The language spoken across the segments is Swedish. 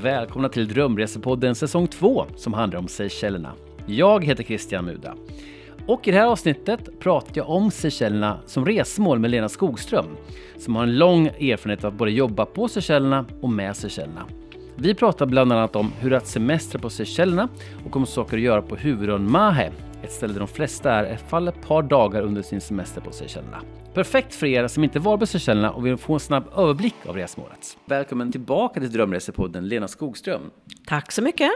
Välkomna till Drömresepodden säsong 2 som handlar om Seychellerna. Jag heter Christian Muda. Och i det här avsnittet pratar jag om Seychellerna som resmål med Lena Skogström som har en lång erfarenhet av att både jobba på Seychellerna och med Seychellerna. Vi pratar bland annat om hur att semestra på Seychellerna och om saker att göra på huvudön Mahe, ett ställe där de flesta är i fall ett par dagar under sin semester på Seychellerna. Perfekt för er som inte var på Seychellerna och vill få en snabb överblick av resmålet. Välkommen tillbaka till Drömresepodden Lena Skogström. Tack så mycket.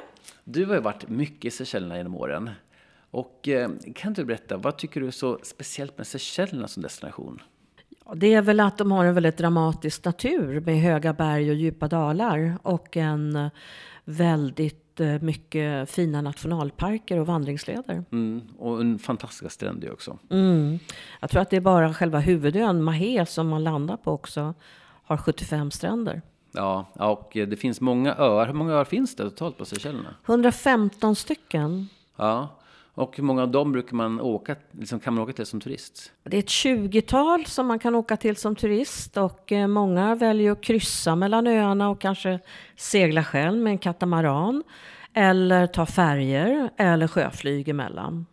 Du har ju varit mycket i Seychellerna genom åren. Och eh, kan du berätta, vad tycker du är så speciellt med Seychellerna som destination? Det är väl att de har en väldigt dramatisk natur med höga berg och djupa dalar och en väldigt mycket fina nationalparker och vandringsleder. Mm, och en fantastiska stränder också. Mm. Jag tror att det är bara själva huvudön, Mahé, som man landar på också, har 75 stränder. Ja, och det finns många öar. Hur många öar finns det totalt på Seychellerna? 115 stycken. Ja, och hur många av dem brukar man åka, liksom, kan man åka till som turist? Det är ett 20-tal som man kan åka till som turist och eh, många väljer att kryssa mellan öarna och kanske segla själv med en katamaran eller ta färger eller sjöflyg emellan.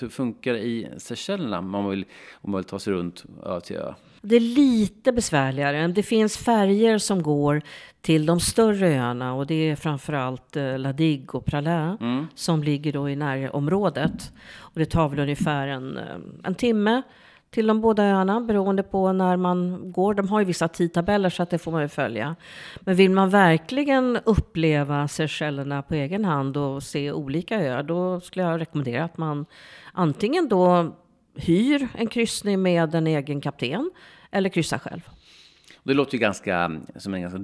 Hur funkar det i Seychellerna om man vill, om man vill ta sig runt ö till ö? Det är lite besvärligare. Det finns färger som går till de större öarna och det är framförallt eh, La Digue och Praslin mm. som ligger då i närområdet. Och det tar väl ungefär en, eh, en timme till de båda öarna beroende på när man går. De har ju vissa tidtabeller så att det får man ju följa. Men vill man verkligen uppleva Seychellerna på egen hand och se olika öar, då skulle jag rekommendera att man antingen då hyr en kryssning med en egen kapten eller kryssa själv. Det låter ju ganska som en ganska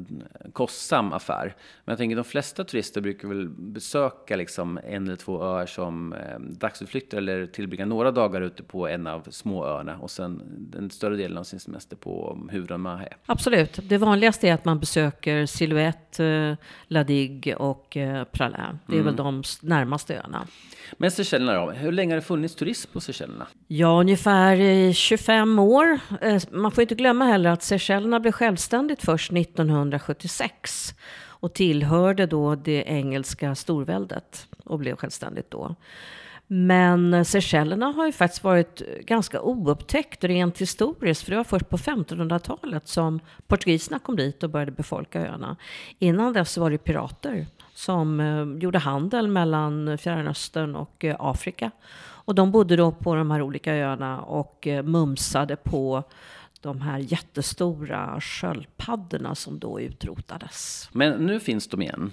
kostsam affär. Men jag tänker de flesta turister brukar väl besöka liksom en eller två öar som eh, dagsutflykter eller tillbringa några dagar ute på en av småöarna och sen den större delen av sin semester på huvudön Mahe. Absolut. Det vanligaste är att man besöker Silhouette, eh, La Digue och eh, Praslin. Det är mm. väl de närmaste öarna. Men Seychellerna då? Hur länge har det funnits turism på Seychellerna? Ja, ungefär 25 år. Eh, man får inte glömma heller att Seychellerna blev självständigt först 1976 och tillhörde då det engelska storväldet och blev självständigt då. Men Seychellerna har ju faktiskt varit ganska oupptäckt rent historiskt, för det var först på 1500-talet som portugiserna kom dit och började befolka öarna. Innan dess var det pirater som eh, gjorde handel mellan Fjärran Östern och eh, Afrika. Och de bodde då på de här olika öarna och eh, mumsade på de här jättestora sköldpaddorna som då utrotades. Men nu finns de igen?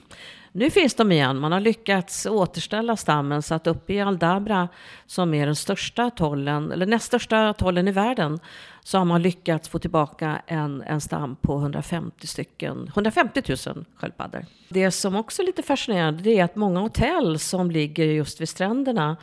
Nu finns de igen. Man har lyckats återställa stammen så att uppe i Aldabra, som är den största atollen, eller näst största atollen i världen, så har man lyckats få tillbaka en, en stam på 150 stycken, 150 000 sköldpaddor. Det som också är lite fascinerande, det är att många hotell som ligger just vid stränderna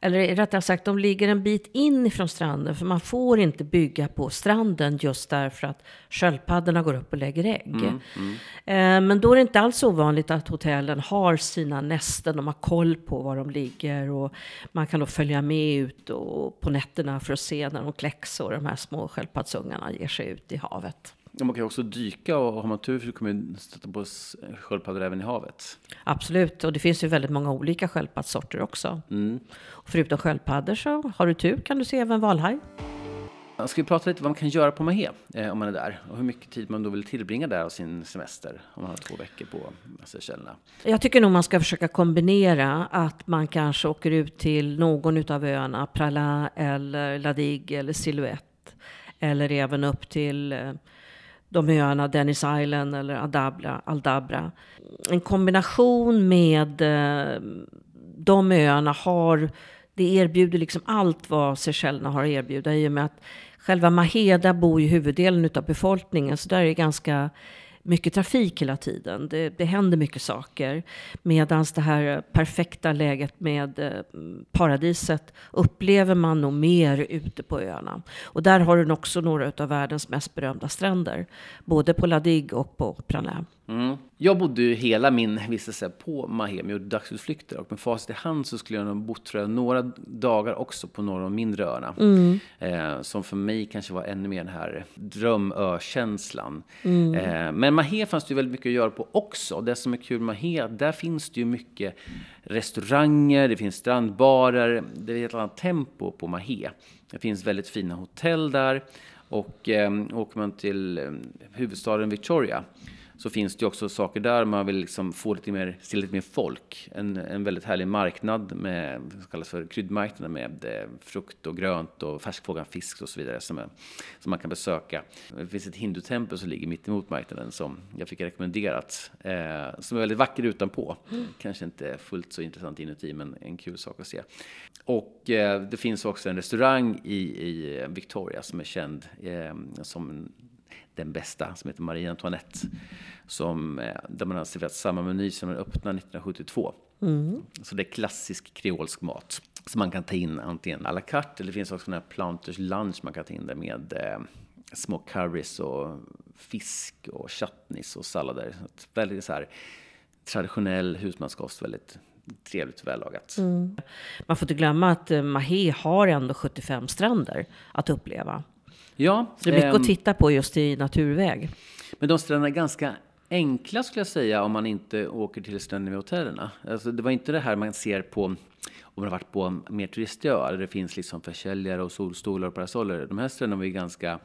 eller rättare sagt, de ligger en bit in ifrån stranden. För man får inte bygga på stranden just därför att sköldpaddorna går upp och lägger ägg. Mm, mm. Eh, men då är det inte alls ovanligt att hotellen har sina nästen. De har koll på var de ligger och man kan då följa med ut och på nätterna för att se när de kläcks och de här små sköldpaddsungarna ger sig ut i havet. Man kan ju också dyka och har man tur så kommer man stöta på sköldpaddor även i havet. Absolut, och det finns ju väldigt många olika sköldpaddssorter också. Mm. Och förutom sköldpaddor så har du tur kan du se även valhaj. Ska vi prata lite vad man kan göra på Mahé eh, om man är där och hur mycket tid man då vill tillbringa där av sin semester om man har två veckor på Seychellerna? Jag tycker nog man ska försöka kombinera att man kanske åker ut till någon av öarna, Prala eller La Digue eller Silhouette eller även upp till eh, de öarna, Dennis Island eller Aldabra. Aldabra. En kombination med eh, de öarna har, det erbjuder liksom allt vad Seychellerna har att erbjuda i och med att själva Maheda bor ju huvuddelen av befolkningen så där är det ganska mycket trafik hela tiden. Det, det händer mycket saker. Medan det här perfekta läget med eh, paradiset upplever man nog mer ute på öarna. Och där har den också några av världens mest berömda stränder. Både på La Digue och på Praslin. Mm. Jag bodde ju hela min vistelse på Mahem, gjorde dagsutflykter och med facit i hand så skulle jag nog bott tror jag, några dagar också på några av de mindre öarna. Mm. Eh, som för mig kanske var ännu mer den här drömökänslan. Mm. Eh, men Mahé fanns det ju väldigt mycket att göra på också. Det som är kul med Mahé, där finns det ju mycket restauranger, det finns strandbarer, det är ett helt annat tempo på Mahé. Det finns väldigt fina hotell där och eh, åker man till eh, huvudstaden Victoria så finns det också saker där man vill liksom få lite mer, se lite mer folk. En, en väldigt härlig marknad med, som kallas för kryddmarknaden med eh, frukt och grönt och färskfågad fisk och så vidare som, är, som man kan besöka. Det finns ett hindutempel som ligger mitt emot marknaden som jag fick rekommenderat. Eh, som är väldigt vacker utanpå. Mm. Kanske inte fullt så intressant inuti men en kul sak att se. Och eh, det finns också en restaurang i, i Victoria som är känd eh, som den bästa som heter Marie Antoinette. Som, eh, där man har serverat samma meny som den öppnade 1972. Mm. Så det är klassisk kreolsk mat. Som man kan ta in antingen à la carte eller det finns också den här Planters lunch man kan ta in där med eh, små curries och fisk och chutneys och sallader. Så väldigt så här traditionell husmanskost, väldigt trevligt och vällagat. Mm. Man får inte glömma att eh, Mahé har ändå 75 stränder att uppleva. Ja. Det är mycket att titta på just i naturväg. Men de stränderna är ganska enkla skulle jag säga om man inte åker till stränderna vid hotellerna. Alltså, det var inte det här man ser på om man har varit på mer turistöar där det finns liksom försäljare och solstolar och parasoller. De här stränderna var ju ganska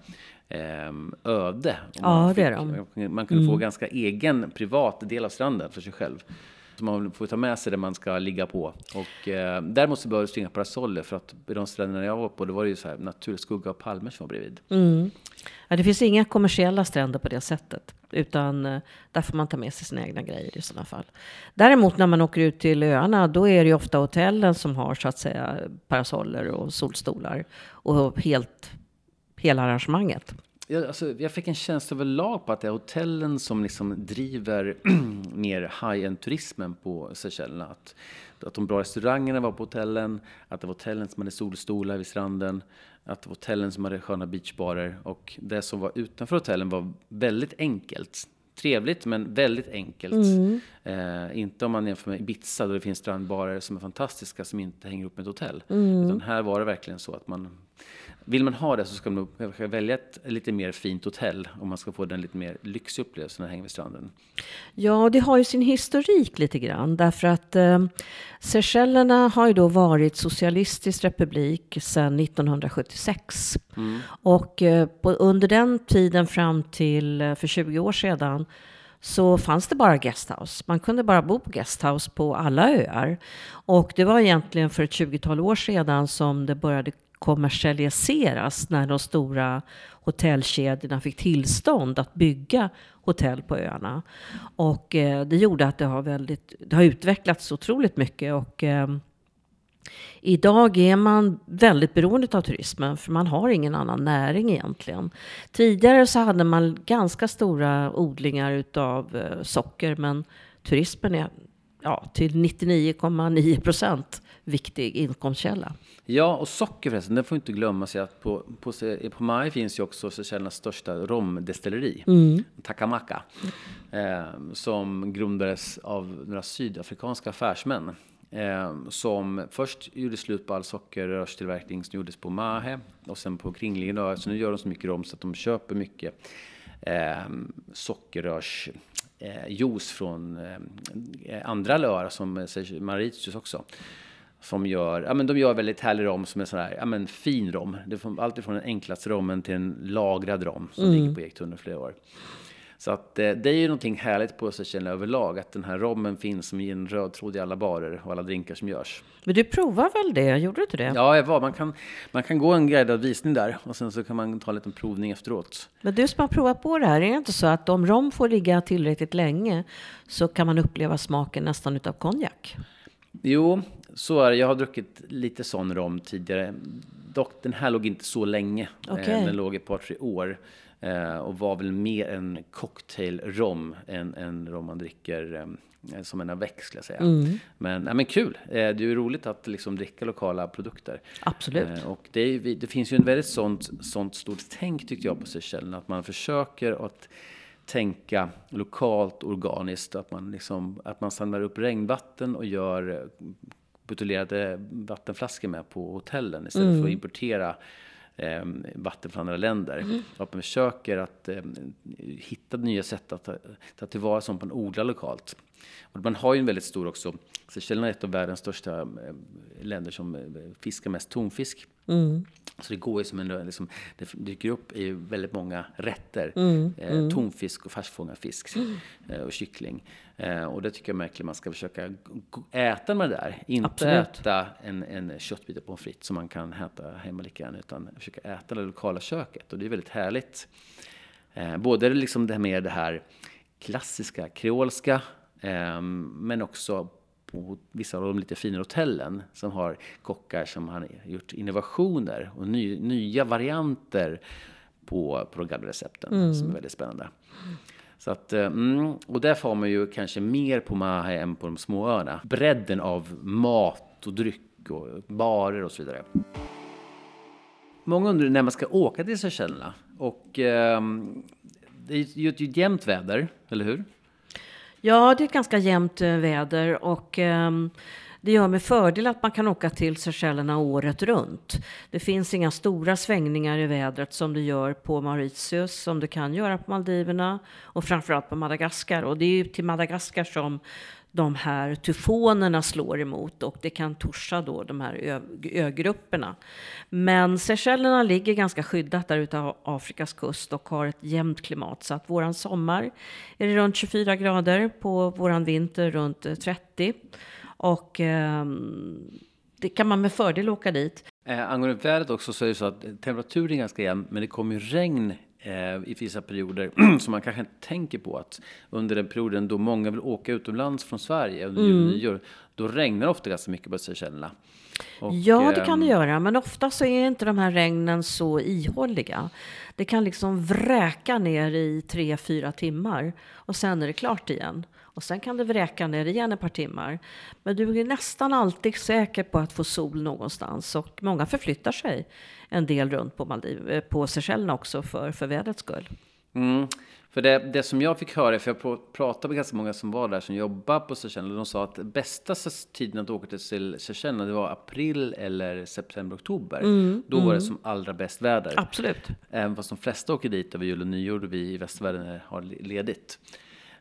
eh, öde. Ja, det är de. Man kunde mm. få ganska egen privat del av stranden för sig själv. Så man får ta med sig det man ska ligga på. Och eh, däremot så behövdes det inga parasoller för att i de stränderna jag var på, det var det ju så här naturskugga och palmer som var bredvid. Mm. Ja, det finns inga kommersiella stränder på det sättet. Utan eh, där får man ta med sig sina egna grejer i sådana fall. Däremot när man åker ut till öarna, då är det ju ofta hotellen som har så att säga parasoller och solstolar. Och helt, hela arrangemanget jag, alltså, jag fick en känsla överlag på att det är hotellen som liksom driver mer high-end-turismen på Seychellerna. Att, att de bra restaurangerna var på hotellen, att det var hotellen som hade solstolar vid stranden, att det var hotellen som hade sköna beachbarer och det som var utanför hotellen var väldigt enkelt. Trevligt men väldigt enkelt. Mm. Eh, inte om man jämför med Ibiza där det finns strandbarer som är fantastiska som inte hänger upp med ett hotell. Mm. Utan här var det verkligen så att man vill man ha det så ska man välja ett lite mer fint hotell om man ska få den lite mer lyxig upplevelse när man hänger vid stranden. Ja, det har ju sin historik lite grann därför att eh, Seychellerna har ju då varit socialistisk republik sedan 1976. Mm. Och eh, på, under den tiden fram till eh, för 20 år sedan så fanns det bara guesthouse. Man kunde bara bo på guesthouse på alla öar. Och det var egentligen för ett 20-tal år sedan som det började kommersialiseras när de stora hotellkedjorna fick tillstånd att bygga hotell på öarna. Och eh, det gjorde att det har, väldigt, det har utvecklats otroligt mycket. Och, eh, Idag är man väldigt beroende av turismen för man har ingen annan näring egentligen. Tidigare så hade man ganska stora odlingar utav eh, socker men turismen är ja, till 99,9 procent viktig inkomstkälla. Ja, och socker förresten, det får inte glömmas att på, på, på Maj finns ju också Seychellernas största romdestilleri, mm. Takamaka, eh, som grundades av några sydafrikanska affärsmän. Eh, som först gjorde slut på all sockerrörstillverkning som gjordes på Mahe och sen på kringliggande öar. Så nu gör de så mycket rom så att de köper mycket eh, sockerrörs eh, juice från eh, andra öar som eh, Mauritius också som gör, ja men de gör väldigt härlig rom som är sån här, ja men fin rom. Det är alltid från den enklaste rommen till en lagrad rom som mm. ligger på ektunnor flera år. Så att eh, det är ju någonting härligt på Seychellerna överlag, att den här rommen finns som en röd tråd i alla barer och alla drinkar som görs. Men du provar väl det? Gjorde du inte det? Ja, jag var. Man kan, man kan gå en guidad visning där och sen så kan man ta en liten provning efteråt. Men du som har provat på det här, är det inte så att om rom får ligga tillräckligt länge så kan man uppleva smaken nästan utav konjak? Jo, så är det. Jag har druckit lite sån rom tidigare. Dock, den här låg inte så länge. Okay. Eh, den låg ett par, tre år. Eh, och var väl mer en cocktail-rom än en rom man dricker eh, som en avec, skulle jag säga. Mm. Men, ja, men kul! det är ju roligt att liksom dricka lokala produkter. Absolut. och det, är, det finns ju en väldigt sånt, sånt stort tänk, tyckte jag, på Seychellerna. Att man försöker att tänka lokalt, organiskt. Att man, liksom, att man samlar upp regnvatten och gör buteljerade vattenflaskor med på hotellen istället mm. för att mm. importera eh, vatten från andra länder. Mm. Att man försöker att eh, hitta nya sätt att ta, ta tillvara sånt man odlar lokalt. Och man har ju en väldigt stor också, Seychellerna är ett av världens största eh, länder som eh, fiskar mest tonfisk. Mm. Så det går ju som en, liksom, det dyker upp i väldigt många rätter. Mm, eh, mm. tonfisk och färskfångad fisk eh, och kyckling. Eh, och det tycker jag verkligen man ska försöka äta med det där. Inte Absolut. äta en, en köttbit och pommes frites som man kan äta hemma lika gärna. Utan försöka äta det lokala köket. Och det är väldigt härligt. Eh, både liksom det med det här klassiska kreolska. Eh, men också på vissa av de lite finare hotellen som har kockar som har gjort innovationer och ny, nya varianter på, på de gamla recepten mm. som är väldigt spännande. Så att, eh, mm, och där får man ju kanske mer på Mahe än på de små öarna. Bredden av mat och dryck och barer och så vidare. Många undrar när man ska åka till Seychellerna. Och eh, det är ju ett jämnt väder, eller hur? Ja, det är ett ganska jämnt eh, väder och um, det gör med fördel att man kan åka till Seychellerna året runt. Det finns inga stora svängningar i vädret som det gör på Mauritius, som det kan göra på Maldiverna och framförallt på Madagaskar. Och det är ju till Madagaskar som de här tyfonerna slår emot och det kan torsa då de här ögrupperna. Men Seychellerna ligger ganska skyddat där ute av Afrikas kust och har ett jämnt klimat. Så att våran sommar är det runt 24 grader, på våran vinter runt 30. Och eh, det kan man med fördel åka dit. Eh, angående vädret också så är det så att temperaturen är ganska jämn, men det kommer ju regn i vissa perioder som man kanske inte tänker på att under den perioden då många vill åka utomlands från Sverige under mm. jul och nyår, då regnar det ofta ganska mycket på Seychellerna. Ja, det kan det ehm, göra, men ofta så är inte de här regnen så ihålliga. Det kan liksom vräka ner i tre, fyra timmar och sen är det klart igen. Och sen kan det vräka ner igen ett par timmar. Men du är nästan alltid säker på att få sol någonstans. Och många förflyttar sig en del runt på, Maldiv, eh, på Seychellerna också för, för vädrets skull. Mm. För det, det som jag fick höra, för jag pratade med ganska många som var där som jobbar på Seychellerna, de sa att bästa tiden att åka till Seychellerna, det var april eller september, oktober. Mm, Då mm. var det som allra bäst väder. Absolut. Även fast de flesta åker dit över jul och nyår och vi i västvärlden har ledigt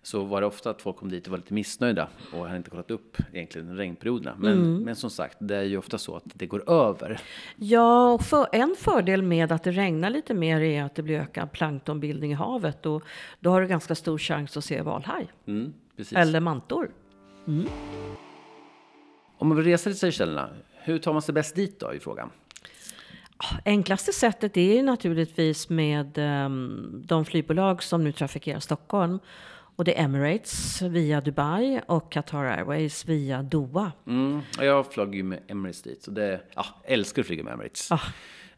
så var det ofta att folk kom dit och var lite missnöjda och hade inte kollat upp egentligen regnperioderna. Men, mm. men som sagt, det är ju ofta så att det går över. Ja, och för, en fördel med att det regnar lite mer är att det blir ökad planktonbildning i havet och då har du ganska stor chans att se valhaj. Mm, Eller mantor. Mm. Om man vill resa till Seychellerna, hur tar man sig bäst dit då i frågan? Enklaste sättet är naturligtvis med um, de flygbolag som nu trafikerar Stockholm och det är Emirates via Dubai och Qatar Airways via Doha. Mm, jag flög ju med Emirates dit, så det, ja, älskar att flyga med Emirates. Ah.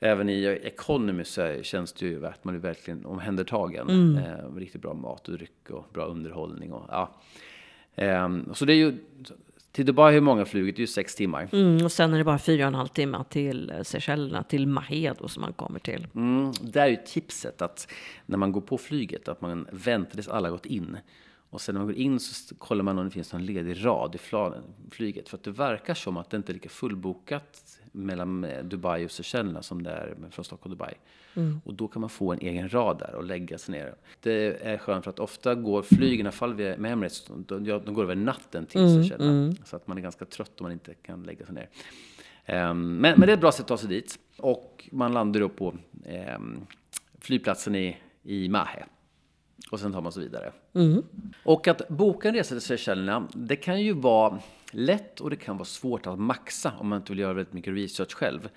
Även i Economy så känns det ju att man är verkligen omhändertagen. Mm. Eh, riktigt bra mat och dryck och bra underhållning. Och, ja. Eh, så det är ju till Dubai har många flugit, det är ju sex timmar. Mm, och sen är det bara fyra och en halv timme till Seychellerna, till Mahé då som man kommer till. Mm, där är ju tipset att när man går på flyget, att man väntar tills alla gått in. Och sen när man går in så kollar man om det finns någon ledig rad i flyget. För att det verkar som att det inte är lika fullbokat mellan Dubai och Seychellerna som det är från Stockholm och Dubai. Mm. Och då kan man få en egen rad där och lägga sig ner. Det är skönt för att ofta går flygen, i alla fall med Emirates, de, de går över natten till mm. Seychellerna. Mm. Så att man är ganska trött om man inte kan lägga sig ner. Um, men, men det är ett bra sätt att ta sig dit. Och man landar då på um, flygplatsen i, i Mahe. Och sen tar man sig vidare. Mm. Och att boka en resa till Seychellerna, det kan ju vara lätt och det kan vara svårt att maxa om man inte vill göra väldigt mycket research själv.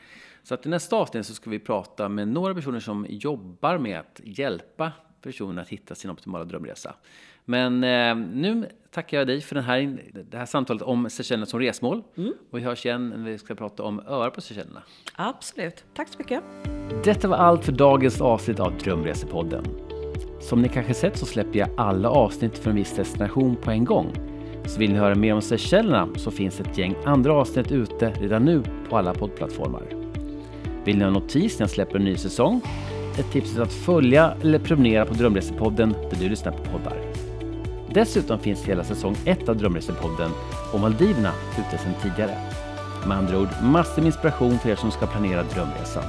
Så att i nästa avsnitt så ska vi prata med några personer som jobbar med att hjälpa personer att hitta sin optimala drömresa. Men eh, nu tackar jag dig för den här, det här samtalet om Seychellerna som resmål. Mm. Och vi hörs igen när vi ska prata om öar på Seychellerna. Absolut. Tack så mycket. Detta var allt för dagens avsnitt av Drömresepodden. Som ni kanske sett så släpper jag alla avsnitt för en viss destination på en gång. Så vill ni höra mer om Seychellerna så finns ett gäng andra avsnitt ute redan nu på alla poddplattformar. Vill ni ha notis när jag släpper en ny säsong? Ett tips är att följa eller prenumerera på Drömresepodden där du lyssnar på poddar. Dessutom finns hela säsong 1 av Drömresepodden och Maldiverna ute sedan tidigare. Med andra ord massor med inspiration för er som ska planera drömresan.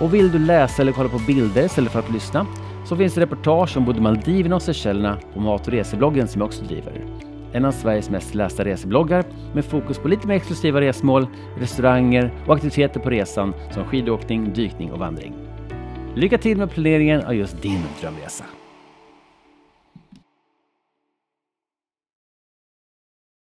Och vill du läsa eller kolla på bilder istället för att lyssna så finns det reportage om både Maldiverna och Seychellerna på mat och resebloggen som jag också driver. En av Sveriges mest lästa resebloggar med fokus på lite mer exklusiva resmål, restauranger och aktiviteter på resan som skidåkning, dykning och vandring. Lycka till med planeringen av just din drömresa!